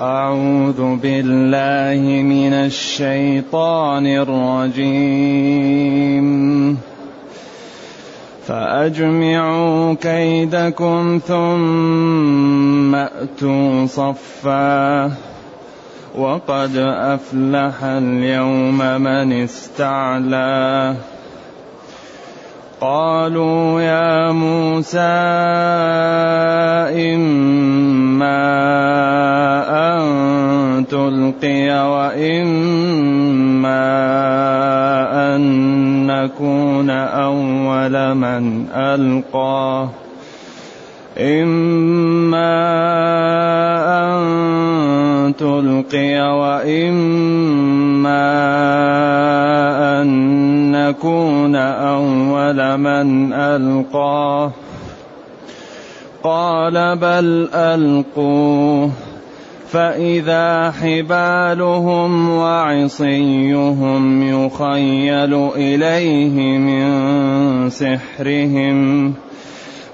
أعوذ بالله من الشيطان الرجيم. فأجمعوا كيدكم ثم أتوا صفا. وقد أفلح اليوم من استعلى. قالوا يا موسى إما أن تلقي وإما أن نكون أول من ألقى. إما أن تلقي وإما أن نكون أول من ألقاه. قال بل ألقوه. فإذا حبالهم وعصيهم يخيل إليه من سحرهم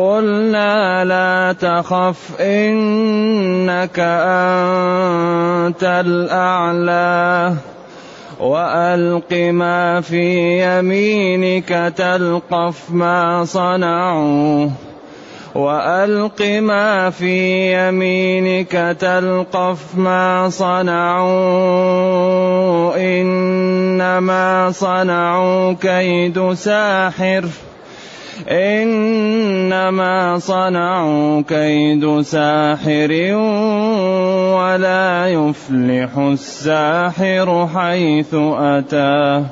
قلنا لا تخف إنك أنت الأعلى. وألق ما في يمينك تلقف ما صنعوا. وألق ما في يمينك تلقف ما صنعوا. إنما صنعوا كيد ساحر. إنما صنعوا كيد ساحر ولا يفلح الساحر حيث أتاه.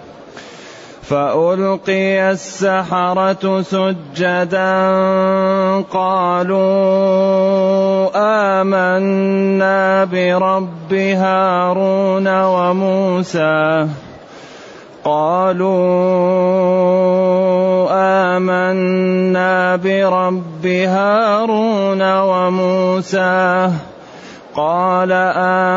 فألقي السحرة سجدا قالوا آمنا برب هارون وموسى. قالوا آمنا برب هارون وموسى. قال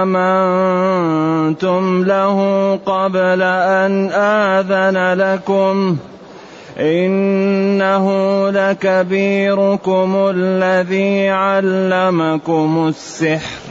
آمنتم له قبل أن آذن لكم. إنه لكبيركم الذي علمكم السحر.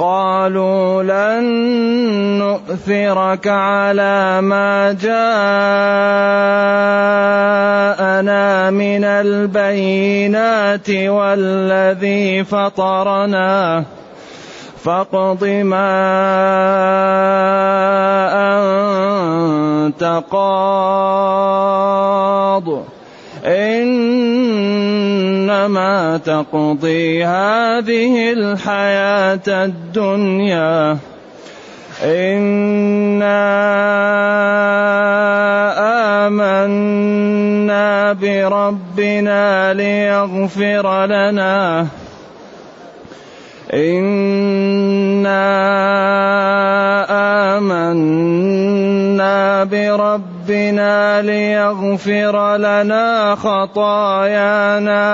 قالوا لن نؤثرك على ما جاءنا من البينات والذي فطرنا. فاقض ما أنت قاض. إنما تقضي هذه الحياة الدنيا إنا آمنا بربنا ليغفر لنا إنا آمنا بربنا ليغفر لنا خطايانا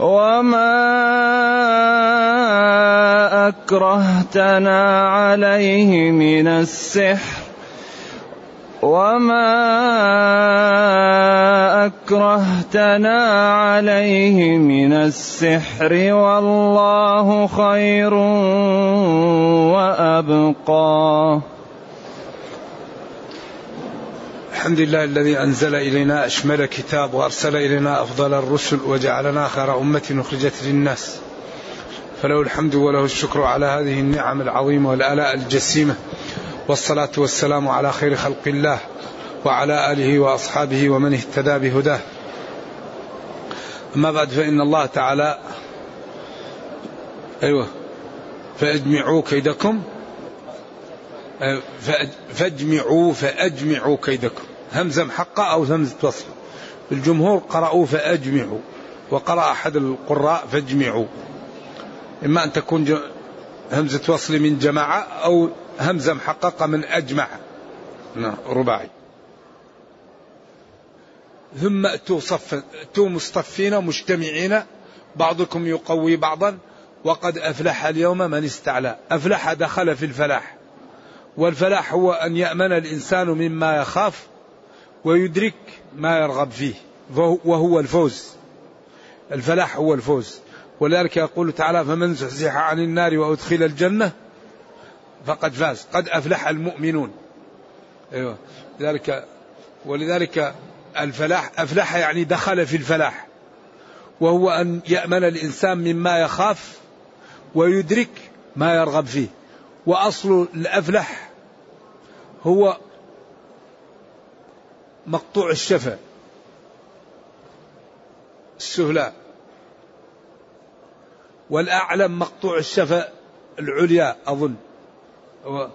وما أكرهتنا عليه من السحر وما أكرهتنا عليه من السحر والله خير وأبقى. الحمد لله الذي أنزل إلينا أشمل كتاب وأرسل إلينا أفضل الرسل وجعلنا خير أمة أخرجت للناس. فله الحمد وله الشكر على هذه النعم العظيمة والآلاء الجسيمة والصلاة والسلام على خير خلق الله وعلى آله وأصحابه ومن اهتدى بهداه. أما بعد فإن الله تعالى أيوه فأجمعوا كيدكم. فأجمعوا فأجمعوا كيدكم. همزة محقة أو همزة وصل الجمهور قرأوا فأجمعوا وقرأ أحد القراء فاجمعوا. إما أن تكون همزة وصل من جماعة أو همزة محققة من أجمع. نعم رباعي. ثم أتوا صفا أتوا مصطفين مجتمعين بعضكم يقوي بعضا وقد أفلح اليوم من استعلى. أفلح دخل في الفلاح. والفلاح هو أن يأمن الإنسان مما يخاف ويدرك ما يرغب فيه. وهو الفوز. الفلاح هو الفوز. ولذلك يقول تعالى فمن زحزح عن النار وأدخل الجنة فقد فاز. قد أفلح المؤمنون. أيوة. لذلك ولذلك الفلاح أفلح يعني دخل في الفلاح. وهو أن يأمن الإنسان مما يخاف ويدرك ما يرغب فيه. وأصل الأفلح هو مقطوع الشفة السهلاء. والأعلم مقطوع الشفة العليا أظن. و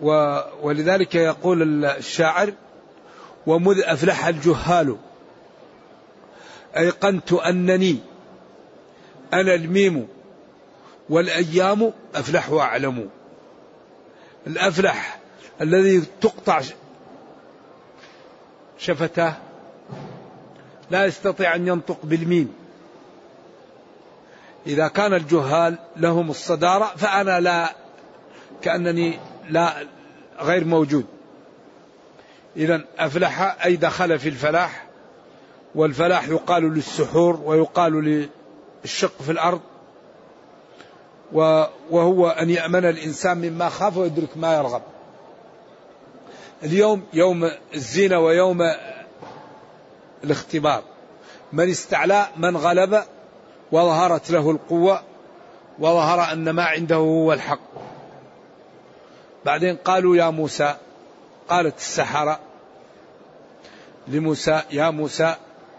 و ولذلك يقول الشاعر ومذ أفلح الجهال أيقنت أنني أنا الميم والأيام أفلح وأعلم. الأفلح الذي تقطع شفتاه لا يستطيع أن ينطق بالميم. إذا كان الجهال لهم الصدارة فأنا لا كأنني لا غير موجود. إذا أفلح أي دخل في الفلاح والفلاح يقال للسحور ويقال للشق في الأرض وهو أن يأمن الإنسان مما خاف ويدرك ما يرغب. اليوم يوم الزينة ويوم الاختبار. من استعلى من غلب وظهرت له القوة وظهر أن ما عنده هو الحق. بعدين قالوا يا موسى قالت السحرة لموسى يا موسى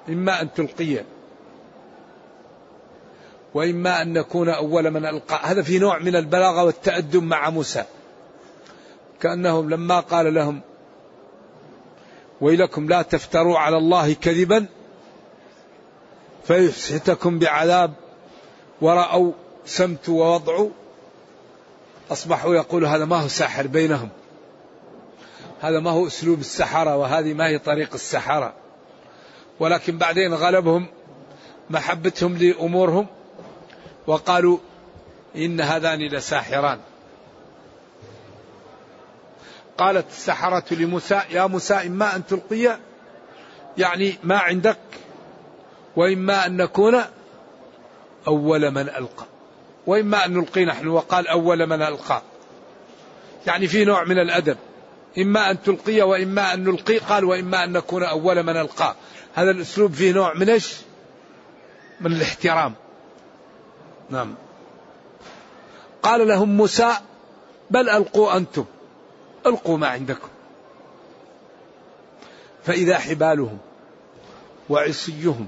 إما أن تلقي. وإما أن نكون أول من ألقى. هذا في نوع من البلاغة والتأدب مع موسى. كأنهم لما قال لهم ويلكم لا تفتروا على الله كذبا فيسحتكم بعذاب ورأوا سمت ووضع أصبحوا يقولوا هذا ما هو ساحر بينهم هذا ما هو أسلوب السحرة وهذه ما هي طريق السحرة ولكن بعدين غلبهم محبتهم لأمورهم وقالوا إن هذان لساحران قالت السحرة لموسى يا موسى إما أن تلقي يعني ما عندك وإما أن نكون أول من ألقى وإما أن نلقي نحن. وقال أول من ألقى. يعني في نوع من الأدب. إما أن تلقي وإما أن نلقي قال وإما أن نكون أول من ألقى. هذا الأسلوب فيه نوع من إيش؟ من الاحترام. نعم. قال لهم موسى بل ألقوا أنتم. ألقوا ما عندكم. فإذا حبالهم وعصيهم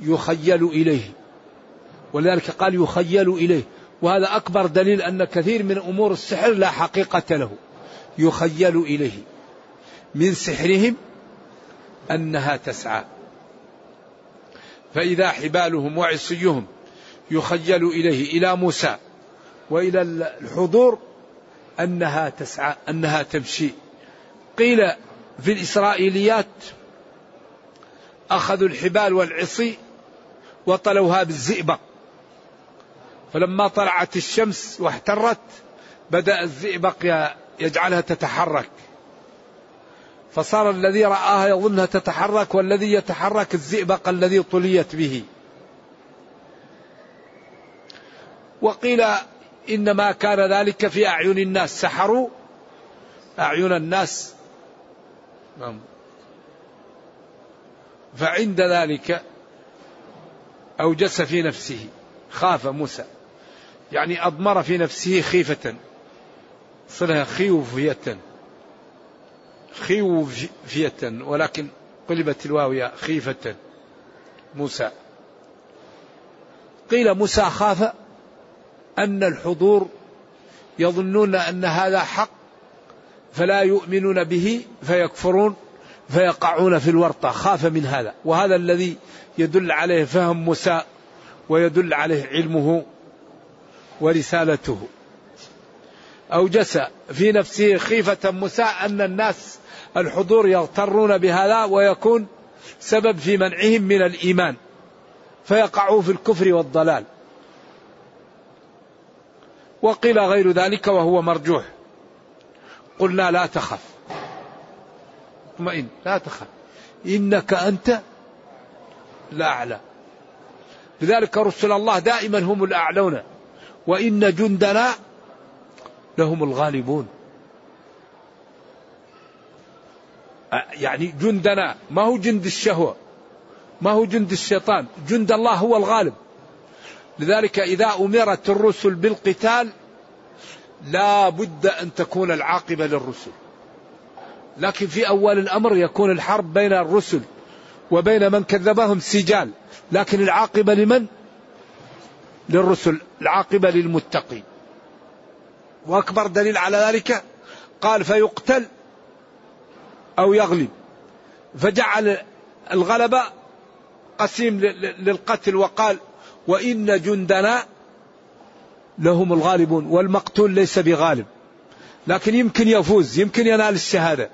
يخيل إليه ولذلك قال يخيل إليه. وهذا أكبر دليل أن كثير من أمور السحر لا حقيقة له. يخيل إليه. من سحرهم أنها تسعى. فإذا حبالهم وعصيهم يخيل إليه إلى موسى وإلى الحضور أنها تسعى أنها تمشي. قيل في الإسرائيليات أخذوا الحبال والعصي وطلوها بالزئبق. فلما طلعت الشمس واحترت بدأ الزئبق يجعلها تتحرك. فصار الذي رآها يظنها تتحرك والذي يتحرك الزئبق الذي طليت به. وقيل إنما كان ذلك في أعين الناس. سحروا أعين الناس. نعم. فعند ذلك أوجس في نفسه خاف موسى. يعني أضمر في نفسه خيفة. صلها خيوفية. خيوفية. ولكن قلبت الواو خيفة. موسى. قيل موسى خاف أن الحضور يظنون أن هذا حق فلا يؤمنون به فيكفرون فيقعون في الورطة خاف من هذا. وهذا الذي يدل عليه فهم موسى ويدل عليه علمه ورسالته. أوجس في نفسه خيفة موسى أن الناس الحضور يغترون بهذا ويكون سبب في منعهم من الإيمان فيقعوا في الكفر والضلال. وقيل غير ذلك وهو مرجوح. قلنا لا تخف. اطمئن لا تخف. إنك أنت الأعلى لذلك رسل الله دائما هم الأعلون وإن جندنا لهم الغالبون. يعني جندنا ما هو جند الشهوة ما هو جند الشيطان جند الله هو الغالب. لذلك إذا أمرت الرسل بالقتال لا بد أن تكون العاقبة للرسل. لكن في أول الأمر يكون الحرب بين الرسل وبين من كذبهم سجال. لكن العاقبة لمن؟ للرسل العاقبة للمتقين. وأكبر دليل على ذلك قال فيقتل أو يغلب. فجعل الغلبة قسيم للقتل وقال وإن جندنا لهم الغالبون والمقتول ليس بغالب. لكن يمكن يفوز يمكن ينال الشهادة.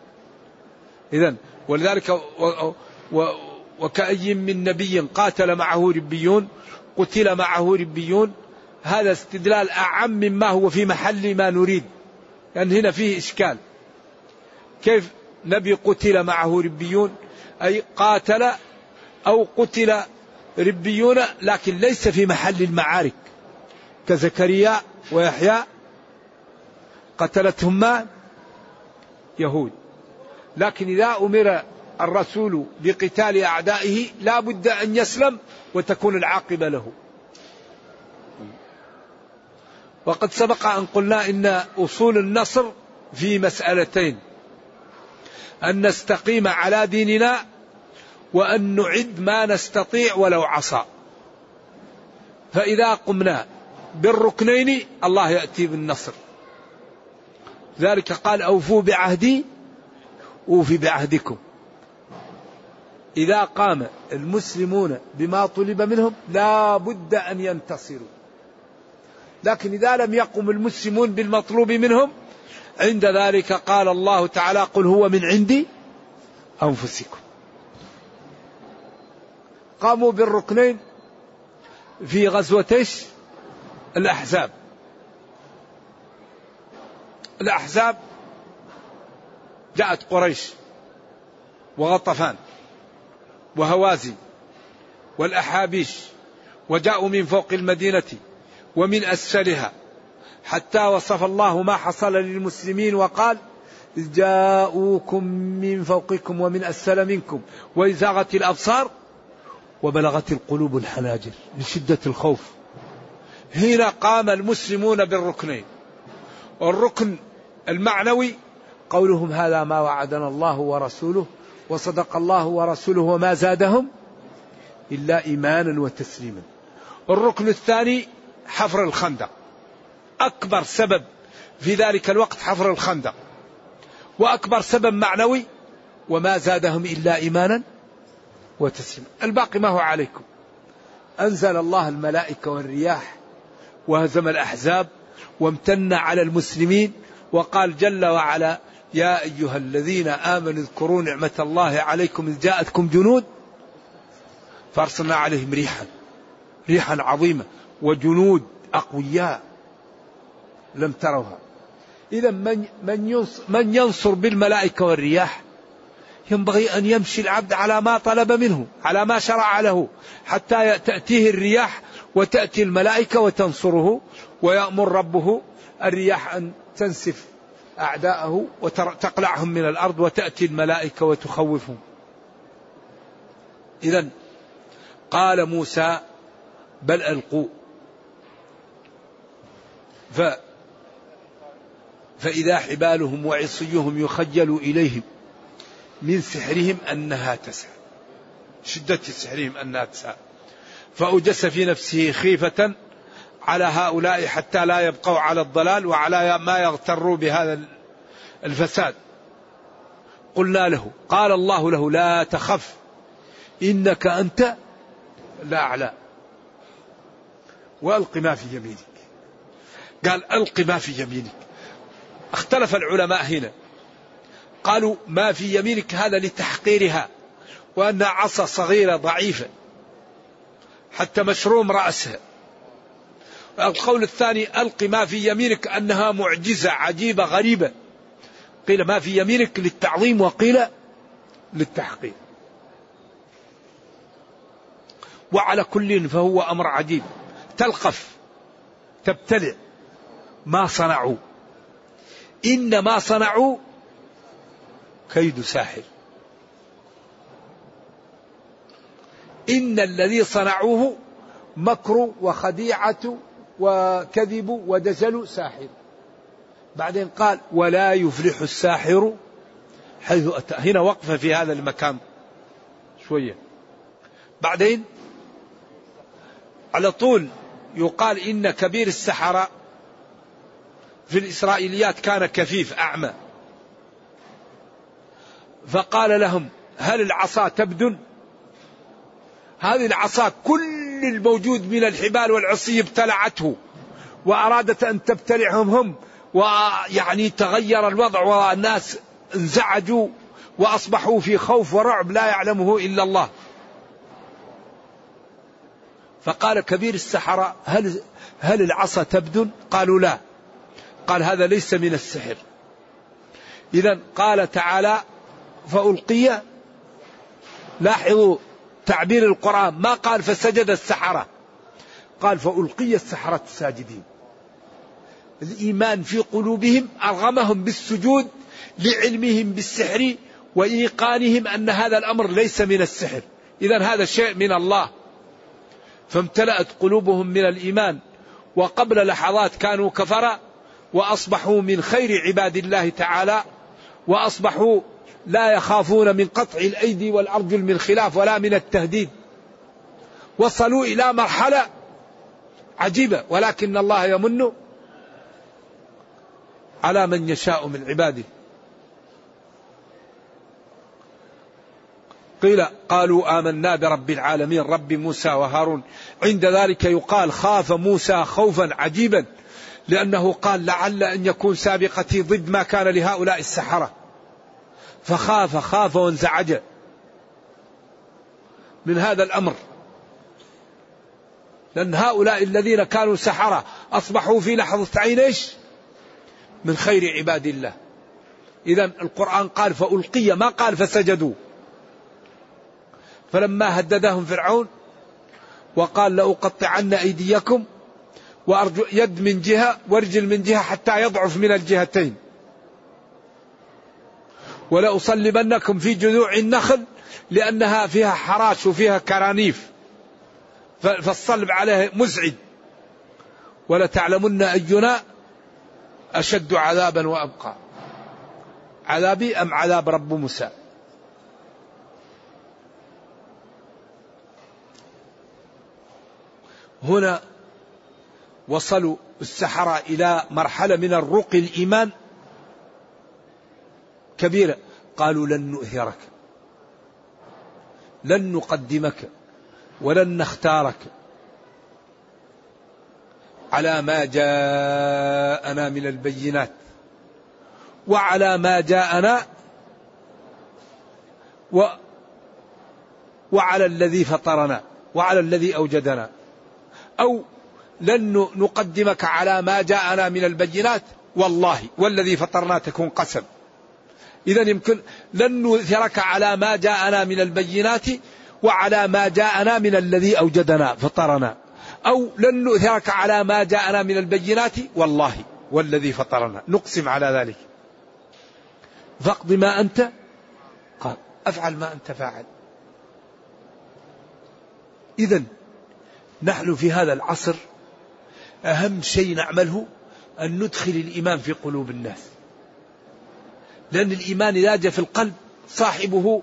إذا ولذلك وكأي من نبي قاتل معه ربيون قتل معه ربيون هذا استدلال أعم مما هو في محل ما نريد. لأن يعني هنا فيه إشكال. كيف نبي قتل معه ربيون؟ أي قاتل أو قتل ربيون لكن ليس في محل المعارك. كزكريا ويحيى قتلتهم ما يهود. لكن إذا أمر الرسول بقتال أعدائه لا بد أن يسلم وتكون العاقبة له. وقد سبق أن قلنا إن أصول النصر في مسألتين. أن نستقيم على ديننا وأن نعد ما نستطيع ولو عصى. فإذا قمنا بالركنين الله يأتي بالنصر. ذلك قال أوفوا بعهدي أوفي بعهدكم. إذا قام المسلمون بما طلب منهم لا بد أن ينتصروا. لكن إذا لم يقم المسلمون بالمطلوب منهم عند ذلك قال الله تعالى قل هو من عندي أنفسكم. قاموا بالركنين في غزوتيش الأحزاب. الأحزاب جاءت قريش وغطفان وهوازن والأحابيش وجاءوا من فوق المدينة ومن أسفلها حتى وصف الله ما حصل للمسلمين وقال جاءوكم من فوقكم ومن أسفل منكم. وإذ زاغت الأبصار وبلغت القلوب الحناجر من شدة الخوف. هنا قام المسلمون بالركنين. الركن المعنوي قولهم هذا ما وعدنا الله ورسوله وصدق الله ورسوله وما زادهم إلا إيمانا وتسليما. الركن الثاني حفر الخندق. أكبر سبب في ذلك الوقت حفر الخندق. وأكبر سبب معنوي وما زادهم إلا إيمانا وتسليما الباقي ما هو عليكم. أنزل الله الملائكة والرياح وهزم الأحزاب وامتن على المسلمين وقال جل وعلا يا أيها الذين آمنوا اذكروا نعمة الله عليكم إذ جاءتكم جنود. فأرسلنا عليهم ريحا ريحا عظيمة وجنود أقوياء لم تروها. إذا من من من ينصر بالملائكة والرياح ينبغي أن يمشي العبد على ما طلب منه على ما شرع له حتى تأتيه الرياح وتأتي الملائكة وتنصره ويأمر ربه الرياح أن تنسف أعداءه وتقلعهم من الأرض وتأتي الملائكة وتخوفهم. إذا قال موسى بل ألقوا. ف فإذا حبالهم وعصيهم يخجل إليهم. من سحرهم أنها تسعى. شدة سحرهم أنها تسعى. فأوجس في نفسه خيفة على هؤلاء حتى لا يبقوا على الضلال وعلى ما يغتروا بهذا الفساد. قلنا له قال الله له لا تخف إنك أنت لا أعلى وألق ما في يمينك. قال ألق ما في يمينك. اختلف العلماء هنا. قالوا ما في يمينك هذا لتحقيرها وأنها عصا صغيرة ضعيفة حتى مشروم رأسها. القول الثاني ألق ما في يمينك أنها معجزة عجيبة غريبة. قيل ما في يمينك للتعظيم وقيل للتحقير. وعلى كل فهو أمر عجيب. تلقف تبتلع ما صنعوا. إن ما صنعوا كيد ساحر. إن الذي صنعوه مكر وخديعة وكذب ودجل ساحر. بعدين قال ولا يفلح الساحر. حيث أتى هنا وقفة في هذا المكان شوية. بعدين على طول يقال إن كبير السحرة في الإسرائيليات كان كفيف أعمى. فقال لهم هل العصا تبدن هذه العصا كل الموجود من الحبال والعصي ابتلعته وأرادت أن تبتلعهم هم ويعني تغير الوضع والناس انزعجوا وأصبحوا في خوف ورعب لا يعلمه إلا الله فقال كبير السحرة هل هل العصا تبدن؟ قالوا لا. قال هذا ليس من السحر. إذا قال تعالى فألقي لاحظوا تعبير القرآن ما قال فسجد السحرة. قال فألقي السحرة ساجدين الإيمان في قلوبهم أرغمهم بالسجود لعلمهم بالسحر وإيقانهم أن هذا الأمر ليس من السحر. إذا هذا شيء من الله. فامتلأت قلوبهم من الإيمان وقبل لحظات كانوا كفرا وأصبحوا من خير عباد الله تعالى وأصبحوا لا يخافون من قطع الأيدي والأرجل من خلاف ولا من التهديد. وصلوا إلى مرحلة عجيبة ولكن الله يمن على من يشاء من عباده. قيل قالوا آمنا برب العالمين رب موسى وهارون. عند ذلك يقال خاف موسى خوفا عجيبا لأنه قال لعل أن يكون سابقتي ضد ما كان لهؤلاء السحرة. فخاف خاف وانزعج. من هذا الأمر. لأن هؤلاء الذين كانوا سحرة أصبحوا في لحظة عين إيش؟ من خير عباد الله. إذا القرآن قال فألقي ما قال فسجدوا. فلما هددهم فرعون وقال لأقطعن أيديكم وأرجو يد من جهة ورجل من جهة حتى يضعف من الجهتين. ولأصلبنكم في جذوع النخل لأنها فيها حراش وفيها كرانيف. فالصلب عليه مزعج. ولتعلمن أينا أشد عذابا وأبقى. عذابي أم عذاب رب موسى؟ هنا وصلوا السحرة إلى مرحلة من الرقي الإيمان. كبيرة. قالوا لن نؤثرك لن نقدمك. ولن نختارك. على ما جاءنا من البينات. وعلى ما جاءنا و وعلى الذي فطرنا. وعلى الذي أوجدنا. أو لن نقدمك على ما جاءنا من البينات. والله والذي فطرنا تكون قسم. إذا يمكن لن نؤثرك على ما جاءنا من البينات وعلى ما جاءنا من الذي أوجدنا فطرنا. أو لن نؤثرك على ما جاءنا من البينات والله والذي فطرنا. نقسم على ذلك. فاقض ما أنت. قال. أفعل ما أنت فاعل. إذا نحن في هذا العصر أهم شيء نعمله أن ندخل الإيمان في قلوب الناس. لأن الإيمان إذا جاء في القلب صاحبه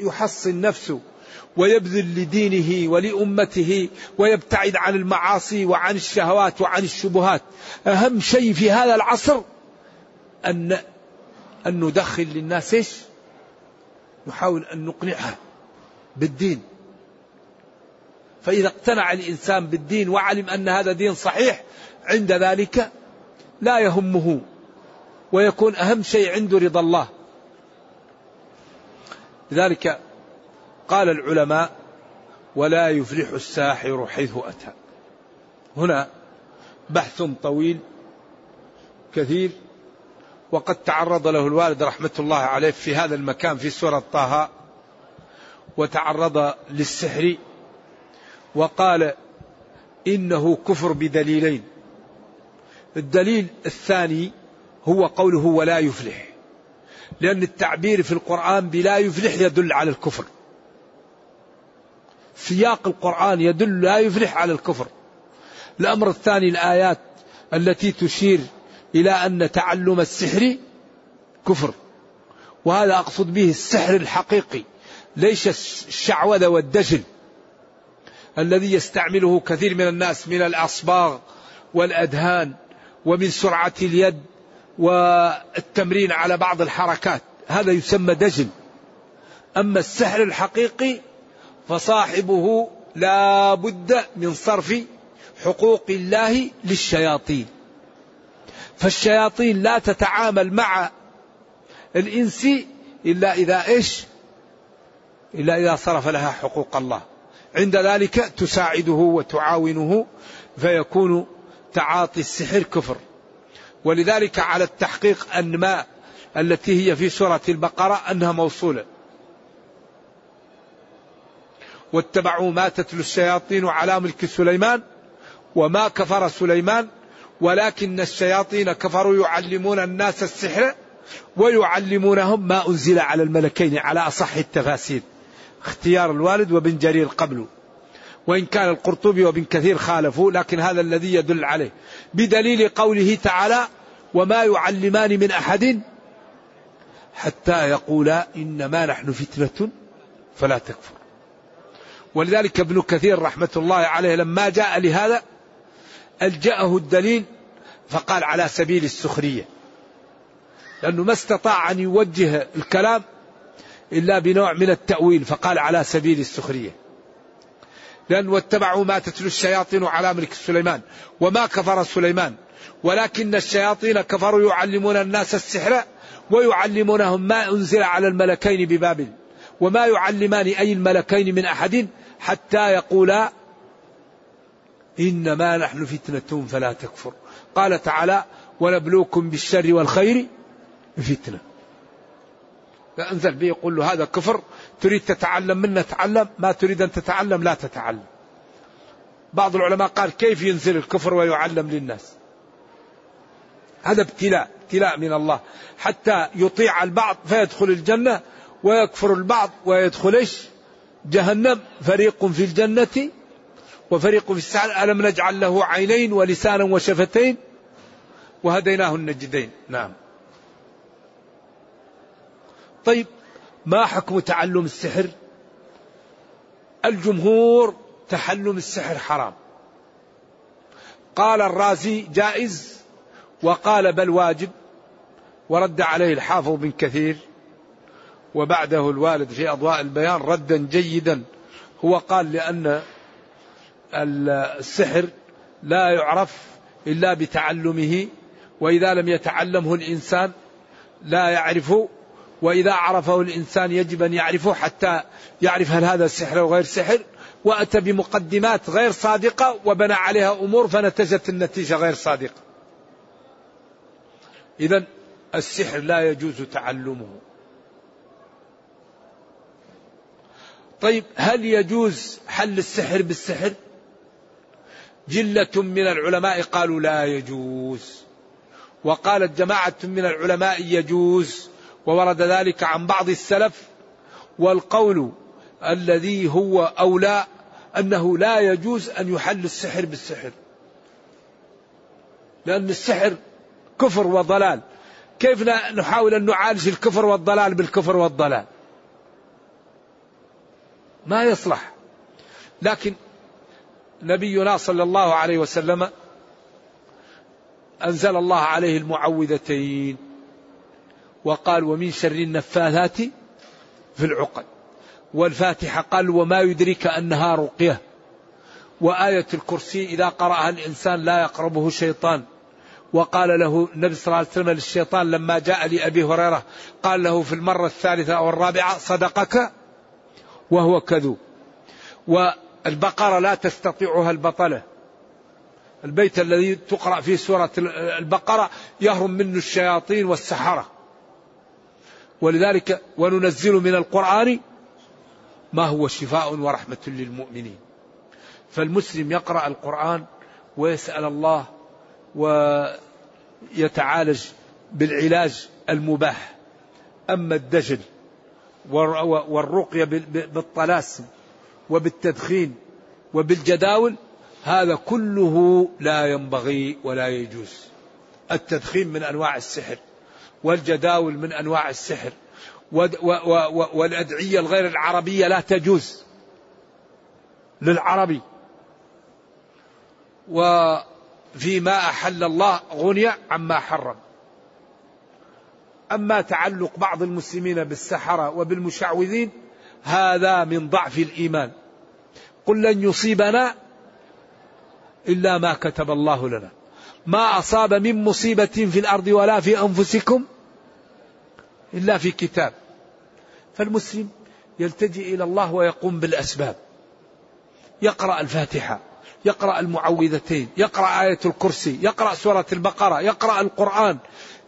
يحصن نفسه ويبذل لدينه ولأمته ويبتعد عن المعاصي وعن الشهوات وعن الشبهات. أهم شيء في هذا العصر أن أن ندخل للناس إيش؟ نحاول أن نقنعها بالدين. فإذا اقتنع الإنسان بالدين وعلم أن هذا دين صحيح عند ذلك لا يهمه ويكون أهم شيء عنده رضا الله. لذلك قال العلماء ولا يفلح الساحر حيث أتى. هنا بحث طويل كثير وقد تعرض له الوالد رحمة الله عليه في هذا المكان في سورة طه وتعرض للسحر وقال إنه كفر بدليلين. الدليل الثاني هو قوله ولا يفلح. لأن التعبير في القرآن بلا يفلح يدل على الكفر. سياق القرآن يدل لا يفلح على الكفر. الأمر الثاني الآيات التي تشير إلى أن تعلم السحر كفر. وهذا أقصد به السحر الحقيقي ليس الشعوذة والدجل الذي يستعمله كثير من الناس من الأصباغ والأدهان ومن سرعة اليد والتمرين على بعض الحركات. هذا يسمى دجل. أما السحر الحقيقي فصاحبه لا بد من صرف حقوق الله للشياطين. فالشياطين لا تتعامل مع الإنس إلا إذا إيش؟ إلا إذا صرف لها حقوق الله. عند ذلك تساعده وتعاونه فيكون تعاطي السحر كفر. ولذلك على التحقيق أن ما التي هي في سورة البقرة أنها موصولة. واتبعوا ما تتلو الشياطين على ملك سليمان وما كفر سليمان ولكن الشياطين كفروا يعلمون الناس السحر ويعلمونهم ما أنزل على الملكين على أصح التفاسير. اختيار الوالد وابن جرير قبله. وإن كان القرطبي وابن كثير خالفوا لكن هذا الذي يدل عليه. بدليل قوله تعالى وما يعلمان من أحد حتى يقولا إنما نحن فتنة فلا تكفر. ولذلك ابن كثير رحمة الله عليه لما جاء لهذا ألجأه الدليل فقال على سبيل السخرية. لأنه ما استطاع أن يوجه الكلام إلا بنوع من التأويل فقال على سبيل السخرية. لأن واتبعوا ما تتلو الشياطين على ملك سليمان وما كفر سليمان. ولكن الشياطين كفروا يعلمون الناس السحر ويعلمونهم ما أنزل على الملكين ببابل وما يعلمان أي الملكين من أحد حتى يقولا إنما نحن فتنة فلا تكفر. قال تعالى ونبلوكم بالشر والخير فتنة. فأنزل به يقول له هذا كفر تريد تتعلم منا تعلم ما تريد أن تتعلم لا تتعلم. بعض العلماء قال كيف ينزل الكفر ويعلم للناس؟ هذا ابتلاء ابتلاء من الله. حتى يطيع البعض فيدخل الجنة ويكفر البعض ويدخل إيش؟ جهنم. فريق في الجنة وفريق في السعر ألم نجعل له عينين ولسانا وشفتين وهديناه النجدين؟ نعم. طيب ما حكم تعلم السحر؟ الجمهور تعلم السحر حرام. قال الرازي جائز وقال بل واجب ورد عليه الحافظ بن كثير وبعده الوالد في أضواء البيان ردا جيدا. هو قال لأن السحر لا يعرف إلا بتعلمه وإذا لم يتعلمه الإنسان لا يعرف وإذا عرفه الإنسان يجب أن يعرفه حتى يعرف هل هذا سحر أو غير سحر وأتى بمقدمات غير صادقة وبنى عليها أمور فنتجت النتيجة غير صادقة. إذا السحر لا يجوز تعلمه. طيب هل يجوز حل السحر بالسحر؟ جلة من العلماء قالوا لا يجوز. وقالت جماعة من العلماء يجوز. وورد ذلك عن بعض السلف والقول الذي هو أولى أنه لا يجوز أن يحل السحر بالسحر. لأن السحر كفر وضلال. كيف نحاول أن نعالج الكفر والضلال بالكفر والضلال؟ ما يصلح. لكن نبينا صلى الله عليه وسلم أنزل الله عليه المعوذتين وقال ومن شر النفاثات في العقد. والفاتحة قال وما يدرك أنها رقية. وآية الكرسي إذا قرأها الإنسان لا يقربه شيطان وقال له النبي صلى الله عليه وسلم للشيطان لما جاء لأبي هريرة قال له في المرة الثالثة أو الرابعة صدقك وهو كذوب والبقرة لا تستطيعها البطلة. البيت الذي تقرأ فيه سورة البقرة يهرم منه الشياطين والسحرة. ولذلك وننزل من القرآن ما هو شفاء ورحمة للمؤمنين. فالمسلم يقرأ القرآن ويسأل الله ويتعالج بالعلاج المباح. أما الدجل والرقية بالطلاسم وبالتدخين وبالجداول هذا كله لا ينبغي ولا يجوز. التدخين من أنواع السحر. والجداول من أنواع السحر والأدعية الغير العربية لا تجوز للعربي. وفيما أحل الله غني عما حرم. أما تعلق بعض المسلمين بالسحرة وبالمشعوذين هذا من ضعف الإيمان. قل لن يصيبنا إلا ما كتب الله لنا. ما أصاب من مصيبة في الأرض ولا في أنفسكم إلا في كتاب. فالمسلم يلتجئ إلى الله ويقوم بالأسباب. يقرأ الفاتحة يقرأ المعوذتين يقرأ آية الكرسي يقرأ سورة البقرة يقرأ القرآن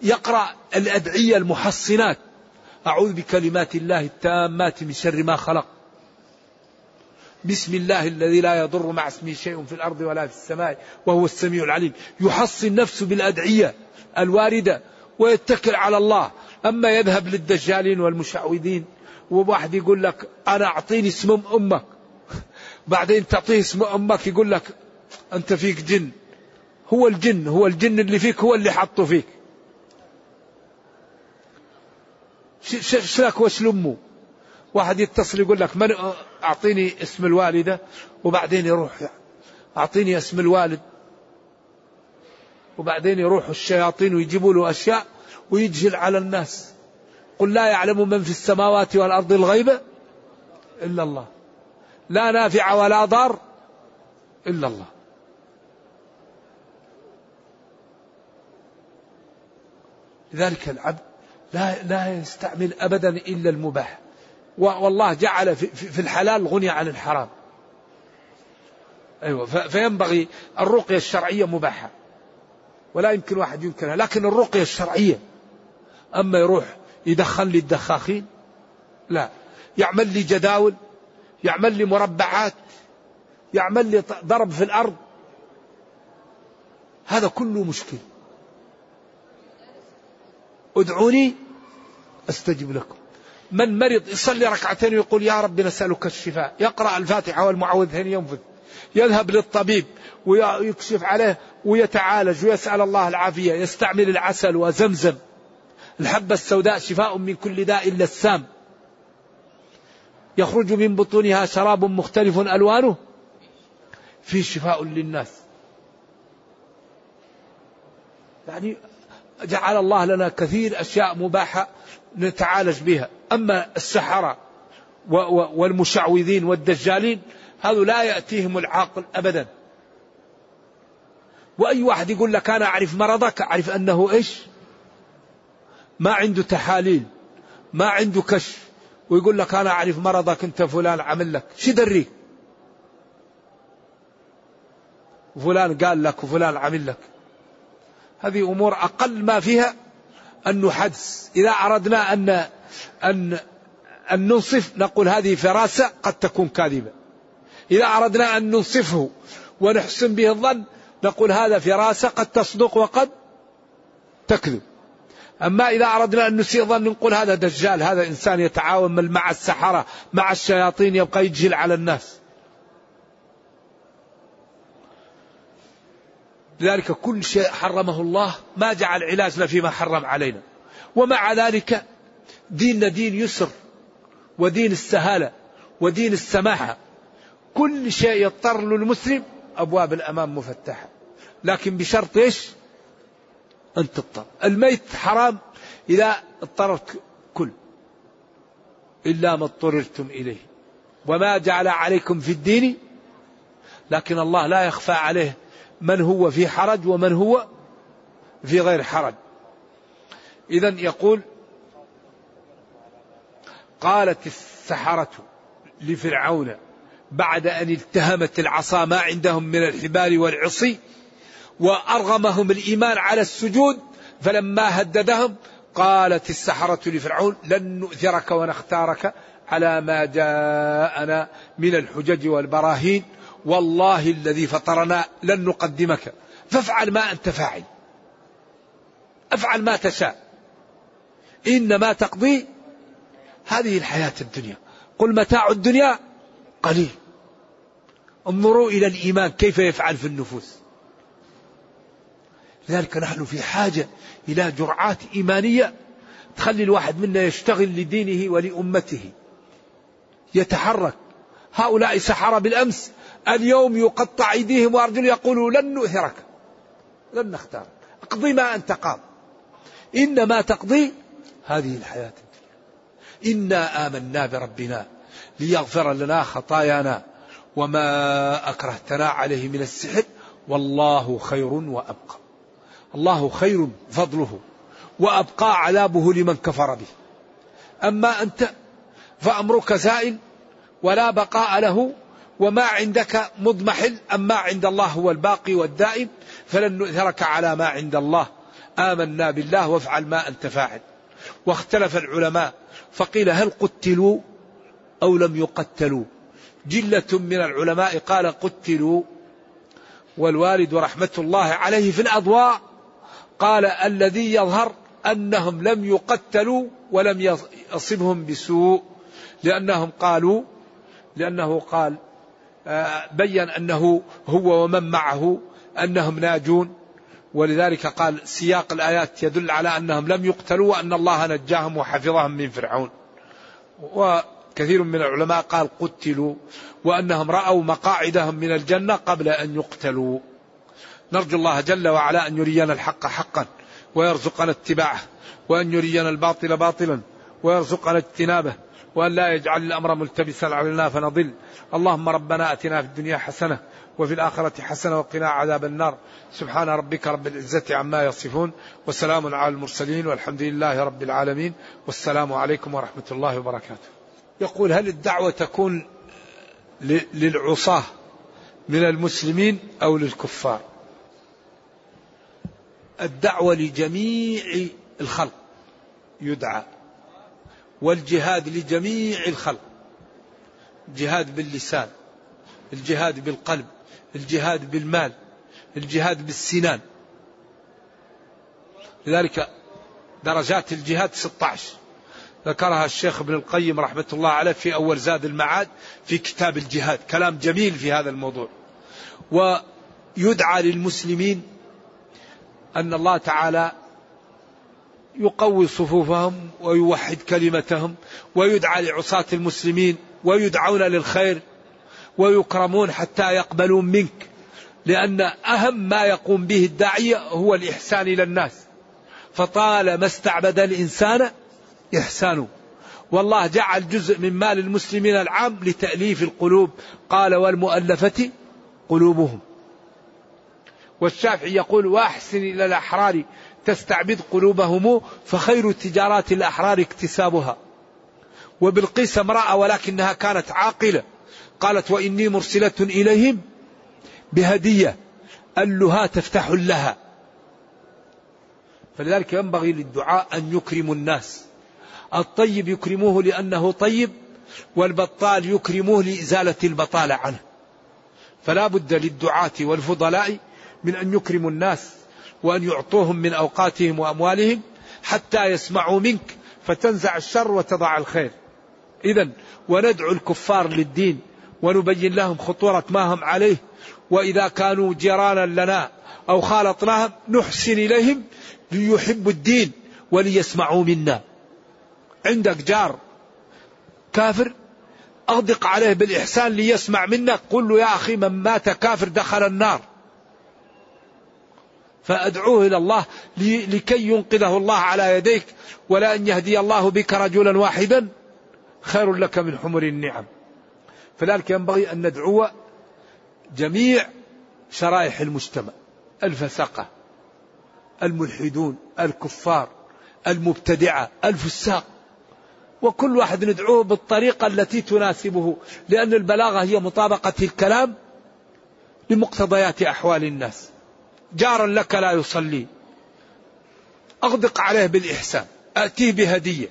يقرأ الأدعية المحصنات. أعوذ بكلمات الله التامات من شر ما خلق. بسم الله الذي لا يضر مع اسمه شيء في الأرض ولا في السماء وهو السميع العليم. يحصن نفسه بالأدعية الواردة ويتكل على الله. أما يذهب للدجالين والمشعوذين وواحد يقول لك أنا أعطيني اسم أمك بعدين تعطيه اسم أمك يقول لك أنت فيك جن. هو الجن هو الجن اللي فيك هو اللي حطه فيك. شلك وش لمه واحد يتصل يقول لك من أعطيني اسم الوالدة وبعدين يروح أعطيني اسم الوالد وبعدين يروح الشياطين ويجيبوا له أشياء ويجهل على الناس. قل لا يعلم من في السماوات والأرض الغيب إلا الله. لا نافع ولا ضار إلا الله. لذلك العبد لا لا يستعمل أبدا إلا المباح. والله جعل في الحلال غني عن الحرام. أيوه فينبغي الرقية الشرعية مباحة. ولا يمكن واحد ينكرها لكن الرقية الشرعية. أما يروح يدخل لي الدخاخين؟ لا. يعمل لي جداول يعمل لي مربعات يعمل لي ضرب في الأرض. هذا كله مشكل. ادعوني أستجب لكم. من مرض يصلي ركعتين ويقول يا رب نسألك الشفاء. يقرأ الفاتحة والمعوذتين ينفذ. يذهب للطبيب ويكشف عليه ويتعالج ويسأل الله العافية. يستعمل العسل وزمزم. الحبة السوداء شفاء من كل داء إلا السام يخرج من بطونها شراب مختلف ألوانه. فيه شفاء للناس. يعني جعل الله لنا كثير أشياء مباحة نتعالج بها. أما السحرة والمشعوذين والدجالين هذا لا يأتيهم العاقل أبدا. وأي واحد يقول لك أنا أعرف مرضك أعرف أنه إيش؟ ما عنده تحاليل ما عنده كشف ويقول لك أنا أعرف مرضك أنت فلان عمل لك. شو دريك وفلان قال لك وفلان عمل لك. هذه أمور أقل ما فيها أن نحدث. إذا أردنا أن أن أن ننصف نقول هذه فراسة قد تكون كاذبة. إذا أردنا أن ننصفه ونحسن به الظن نقول هذا فراسة قد تصدق وقد تكذب. أما إذا أردنا أن نسيء ظن نقول هذا دجال هذا إنسان يتعاون مع السحرة مع الشياطين يبقى يجهل على الناس. لذلك كل شيء حرمه الله ما جعل علاجنا فيما حرم علينا. ومع ذلك ديننا دين يسر ودين السهالة ودين السماحة. كل شيء يضطر له المسلم أبواب الأمام مفتحة. لكن بشرط إيش؟ أن تضطر. الميت حرام إذا اضطررت كل إلا ما اضطررتم إليه. وما جعل عليكم في الدين لكن الله لا يخفى عليه من هو في حرج ومن هو في غير حرج. إذا يقول قالت السحرة لفرعون بعد أن التهمت العصا ما عندهم من الحبال والعصي وأرغمهم الإيمان على السجود فلما هددهم قالت السحرة لفرعون لن نؤثرك ونختارك على ما جاءنا من الحجج والبراهين والله الذي فطرنا لن نقدمك. فافعل ما أنت فاعل. افعل ما تشاء. إنما تقضي هذه الحياة الدنيا. قل متاع الدنيا قليل. انظروا إلى الإيمان كيف يفعل في النفوس. لذلك نحن في حاجة إلى جرعات إيمانية تخلي الواحد منا يشتغل لدينه ولأمته. يتحرك. هؤلاء سحرة بالأمس. اليوم يقطع أيديهم وأرجلهم يقولوا لن نؤثرك لن نختار. اقضي ما أنت قاض. إنما تقضي هذه الحياة. إنا آمنا بربنا ليغفر لنا خطايانا وما أكرهتنا عليه من السحر. والله خير وأبقى. الله خير فضله وأبقى عذابه لمن كفر به. أما أنت فأمرك زائل ولا بقاء له وما عندك مضمحل أما عند الله هو الباقي والدائم فلن نؤثرك على ما عند الله. آمنا بالله وافعل ما أنت فاعل. واختلف العلماء فقيل هل قتلوا أو لم يقتلوا؟ جلة من العلماء قال قتلوا والوالد رحمة الله عليه في الأضواء قال الذي يظهر أنهم لم يقتلوا ولم يصبهم بسوء لأنهم قالوا لأنه قال آه، بين أنه هو ومن معه أنهم ناجون. ولذلك قال سياق الآيات يدل على أنهم لم يقتلوا وأن الله نجاهم وحفظهم من فرعون. وكثير من العلماء قال قتلوا وأنهم رأوا مقاعدهم من الجنة قبل أن يقتلوا. نرجو الله جل وعلا أن يرينا الحق حقا ويرزقنا اتباعه وأن يرينا الباطل باطلا ويرزقنا اجتنابه وأن لا يجعل الأمر ملتبسا علينا فنضل. اللهم ربنا أتنا في الدنيا حسنة وفي الآخرة حسنة وقنا عذاب النار. سبحان ربك رب العزة عما يصفون وسلام على المرسلين والحمد لله رب العالمين. والسلام عليكم ورحمة الله وبركاته. يقول هل الدعوة تكون للعصاة من المسلمين أو للكفار؟ الدعوة لجميع الخلق يدعى والجهاد لجميع الخلق جهاد باللسان الجهاد بالقلب الجهاد بالمال الجهاد بالسنان. لذلك درجات الجهاد 16 ذكرها الشيخ ابن القيم رحمة الله عليه في أول زاد المعاد في كتاب الجهاد كلام جميل في هذا الموضوع. ويدعى للمسلمين أن الله تعالى يقوي صفوفهم ويوحد كلمتهم ويدعى لعصاة المسلمين ويدعون للخير ويكرمون حتى يقبلون منك لأن أهم ما يقوم به الداعية هو الإحسان إلى الناس. فطالما استعبد الإنسان إحسانه. والله جعل جزء من مال المسلمين العام لتأليف القلوب. قال والمؤلفة قلوبهم. والشافعي يقول واحسن إلى الأحرار تستعبد قلوبهم فخير تجارات الأحرار اكتسابها. وبالقيس امرأة ولكنها كانت عاقلة قالت وإني مرسلة إليهم بهدية اللها تفتح لها. فلذلك ينبغي للدعاء أن يكرموا الناس. الطيب يكرموه لأنه طيب والبطال يكرموه لإزالة البطالة عنه. فلا بد للدعاة والفضلاء من أن يكرموا الناس وأن يعطوهم من أوقاتهم وأموالهم حتى يسمعوا منك فتنزع الشر وتضع الخير. إذا وندعو الكفار للدين ونبين لهم خطورة ما هم عليه وإذا كانوا جيرانا لنا أو خالطناهم نحسن إليهم ليحبوا الدين وليسمعوا منا. عندك جار كافر أغدق عليه بالإحسان ليسمع منك قل له يا أخي من مات كافر دخل النار. فأدعوه إلى الله لكي ينقذه الله على يديك ولا أن يهدي الله بك رجلا واحدا. خير لك من حمر النعم. فذلك ينبغي أن ندعو جميع شرائح المجتمع الفسقة الملحدون الكفار المبتدعة الفساق. وكل واحد ندعوه بالطريقة التي تناسبه لأن البلاغة هي مطابقة الكلام لمقتضيات أحوال الناس. جارا لك لا يصلي. أغدق عليه بالإحسان أتيه بهدية.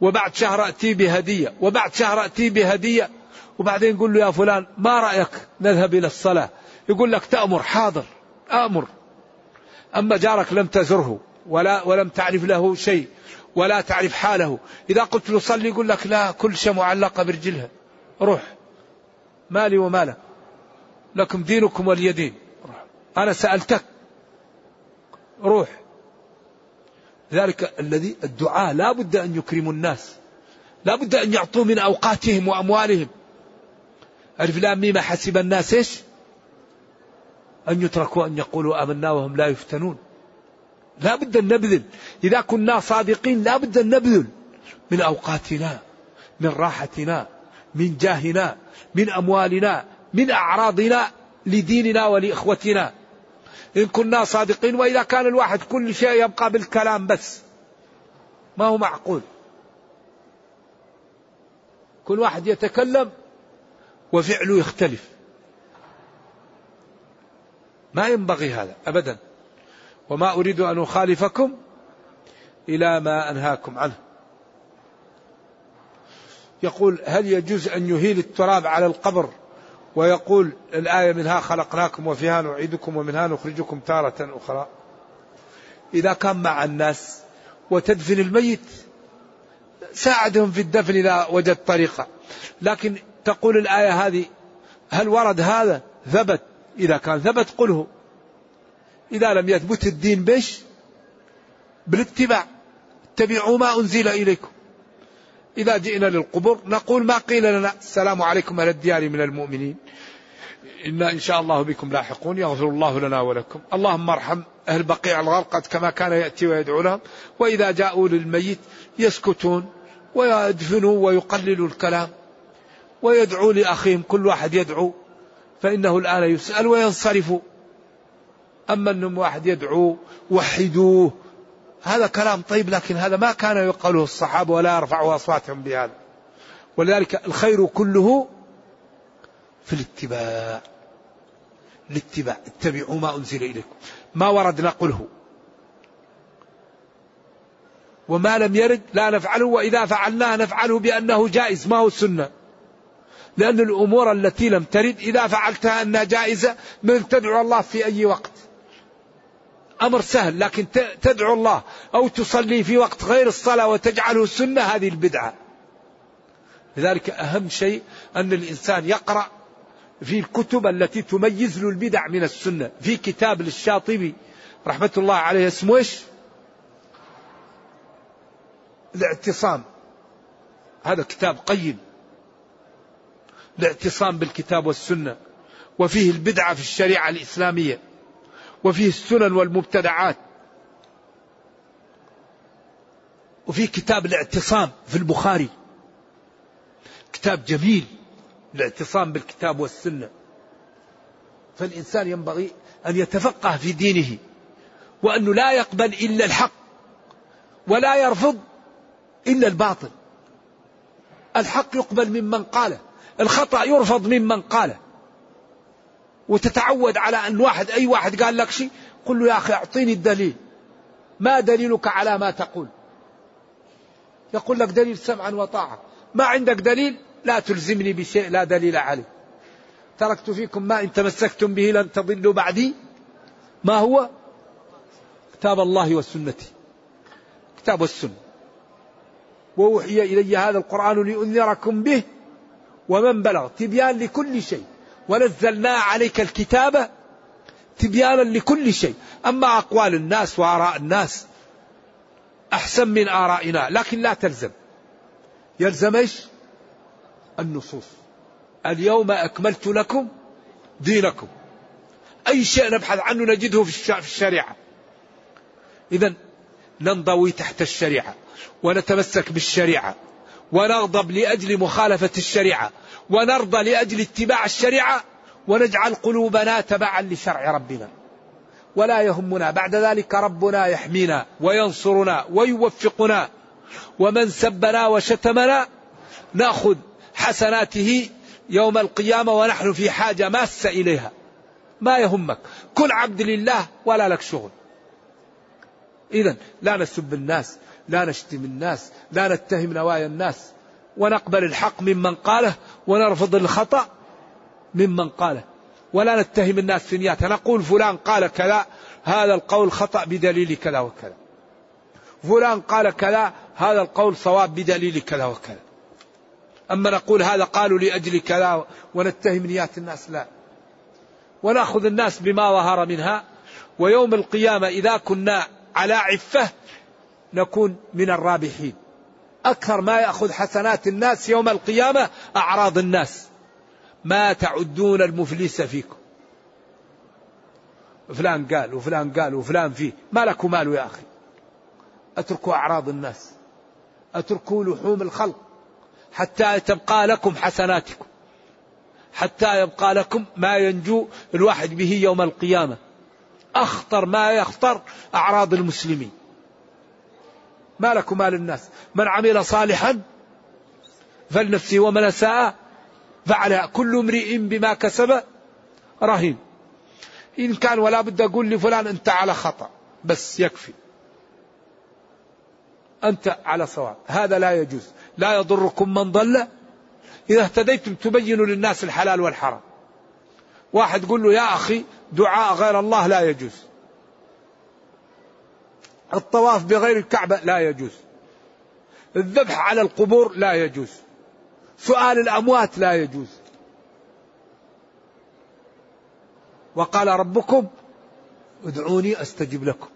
وبعد شهر أتيه بهدية وبعد شهر أتيه بهدية. وبعدين يقول له يا فلان ما رأيك نذهب إلى الصلاة؟ يقول لك تأمر حاضر أمر أما جارك لم تزره ولا ولم تعرف له شيء ولا تعرف حاله. إذا قلت له صلي يقول لك لا كل شيء معلقة برجلها روح. مالي ومالك لكم دينكم ولي دين أنا سألتك. روح. ذلك الذي الدعاء لا بد أن يكرموا الناس. لا بد أن يعطوا من أوقاتهم وأموالهم. ألف لام ميم حسب الناس إيش؟ أن يتركوا أن يقولوا آمنا وهم لا يفتنون. لا بد أن نبذل. إذا كنا صادقين لا بد أن نبذل. من أوقاتنا من راحتنا من جاهنا من أموالنا من أعراضنا لديننا ولإخوتنا. إن كنا صادقين وإذا كان الواحد كل شيء يبقى بالكلام بس. ما هو معقول. كل واحد يتكلم وفعله يختلف. ما ينبغي هذا أبدا. وما أريد أن أخالفكم إلى ما أنهاكم عنه. يقول هل يجوز أن يهيل التراب على القبر ويقول الآية منها خلقناكم وفيها نعيدكم ومنها نخرجكم تارة أخرى. إذا كان مع الناس وتدفن الميت ساعدهم في الدفن إذا وجد طريقة. لكن تقول الآية هذه هل ورد هذا؟ ثبت. إذا كان ثبت قله. إذا لم يثبت الدين بش بالاتباع. اتبعوا ما أنزل إليكم. إذا جئنا للقبور نقول ما قيل لنا. السلام عليكم أهل الديار من المؤمنين. إنا إن شاء الله بكم لاحقون. يغفر الله لنا ولكم. اللهم ارحم أهل بقيع الغرقد كما كان يأتي ويدعو لهم. وإذا جاءوا للميت يسكتون ويدفنوا ويقللوا الكلام. ويدعو لأخيهم. كل واحد يدعو. فإنه الآن يسأل وينصرف. أما أنهم واحد يدعو وحدوه. هذا كلام طيب لكن هذا ما كان يقاله الصحابة ولا يرفعوا أصواتهم بهذا. ولذلك الخير كله في الاتباع. الاتباع. اتبعوا ما أنزل إليكم. ما ورد نقله. وما لم يرد لا نفعله وإذا فعلناه نفعله بأنه جائز. ما هو السنة؟ لأن الأمور التي لم ترد إذا فعلتها أنها جائزة من تدعو الله في أي وقت. أمر سهل لكن تدعو الله أو تصلي في وقت غير الصلاة وتجعله سنة هذه البدعة. لذلك أهم شيء أن الإنسان يقرأ في الكتب التي تميز له البدع من السنة. في كتاب للشاطبي رحمة الله عليه اسمه إيش؟ الاعتصام. هذا كتاب قيم. الاعتصام بالكتاب والسنة. وفيه البدعة في الشريعة الإسلامية. وفيه السنن والمبتدعات. وفي كتاب الاعتصام في البخاري. كتاب جميل الاعتصام بالكتاب والسنة. فالإنسان ينبغي أن يتفقه في دينه وأنه لا يقبل إلا الحق ولا يرفض إلا الباطل. الحق يقبل ممن قاله الخطأ يرفض ممن قاله. وتتعود على أن واحد أي واحد قال لك شيء قل له يا أخي أعطيني الدليل. ما دليلك على ما تقول؟ يقول لك دليل سمعا وطاعة. ما عندك دليل؟ لا تلزمني بشيء لا دليل عليه. تركت فيكم ما إن تمسكتم به لن تضلوا بعدي. ما هو؟ كتاب الله وسنتي. كتاب السنة. وأوحي إلي هذا القرآن لأنذركم به ومن بلغ. تبيان لكل شيء. ونزلنا عليك الكتاب تبيانا لكل شيء. أما أقوال الناس وآراء الناس أحسن من آرائنا لكن لا تلزم. يلزم إيش؟ النصوص. اليوم أكملت لكم دينكم. أي شيء نبحث عنه نجده في الشريعة. إذا ننضوي تحت الشريعة ونتمسك بالشريعة ونغضب لأجل مخالفة الشريعة ونرضى لأجل اتباع الشريعة ونجعل قلوبنا تبعا لشرع ربنا. ولا يهمنا. بعد ذلك ربنا يحمينا وينصرنا ويوفقنا. ومن سبنا وشتمنا نأخذ حسناته يوم القيامة ونحن في حاجة ماسة إليها. ما يهمك. كن عبد لله ولا لك شغل. اذا لا نسب الناس لا نشتم الناس لا نتهم نوايا الناس. ونقبل الحق ممن قاله ونرفض الخطأ ممن قاله. ولا نتهم الناس في نياتها نقول فلان قال كذا هذا القول خطأ بدليل كذا وكذا. فلان قال كذا هذا القول صواب بدليل كذا وكذا. أما نقول هذا قالوا لأجل كذا ونتهم نيات الناس لا. ونأخذ الناس بما ظهر منها. ويوم القيامة إذا كنا على عفة نكون من الرابحين. أكثر ما يأخذ حسنات الناس يوم القيامة أعراض الناس. ما تعدون المفلس فيكم. فلان قال وفلان قال وفلان فيه. ما لكم مال يا أخي. أتركوا أعراض الناس. أتركوا لحوم الخلق. حتى تبقى لكم حسناتكم. حتى يبقى لكم ما ينجو الواحد به يوم القيامة. أخطر ما يخطر أعراض المسلمين. ما لكم مال الناس. من عمل صالحا فلنفسه ومن أساء فعلها كل امرئ بما كسب رهين. إن كان ولا بد أقول لفلان أنت على خطأ بس يكفي. أنت على صواب. هذا لا يجوز. لا يضركم من ضل. إذا اهتديتم تبينوا للناس الحلال والحرام. واحد يقول له يا أخي دعاء غير الله لا يجوز. الطواف بغير الكعبة لا يجوز. الذبح على القبور لا يجوز. سؤال الأموات لا يجوز. وقال ربكم ادعوني أستجب لكم.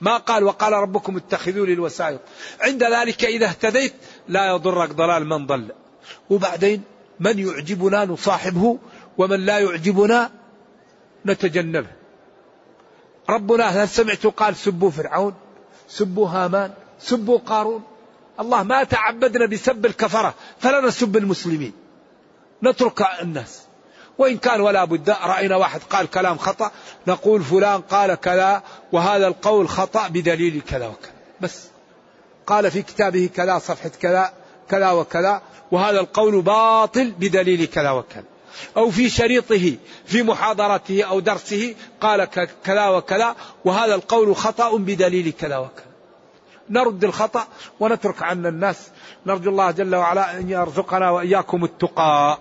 ما قال وقال ربكم اتخذوا لي الوسائط عند ذلك إذا اهتديت لا يضرك ضلال من ضل. وبعدين من يعجبنا نصاحبه ومن لا يعجبنا نتجنبه. ربنا هل سمعت قال سبوا فرعون سبوا هامان سبوا قارون. الله ما تعبدنا بسب الكفرة فلا نسب المسلمين. نترك الناس. وإن كان ولا بد رأينا واحد قال كلام خطأ نقول فلان قال كذا وهذا القول خطأ بدليل كذا وكذا. بس. قال في كتابه كذا صفحة كذا كذا وكذا وهذا القول باطل بدليل كذا وكذا. أو في شريطه في محاضرته أو درسه قال كذا وكذا وهذا القول خطأ بدليل كذا وكذا. نرد الخطأ ونترك عنا الناس. نرجو الله جل وعلا أن يرزقنا وإياكم التقى.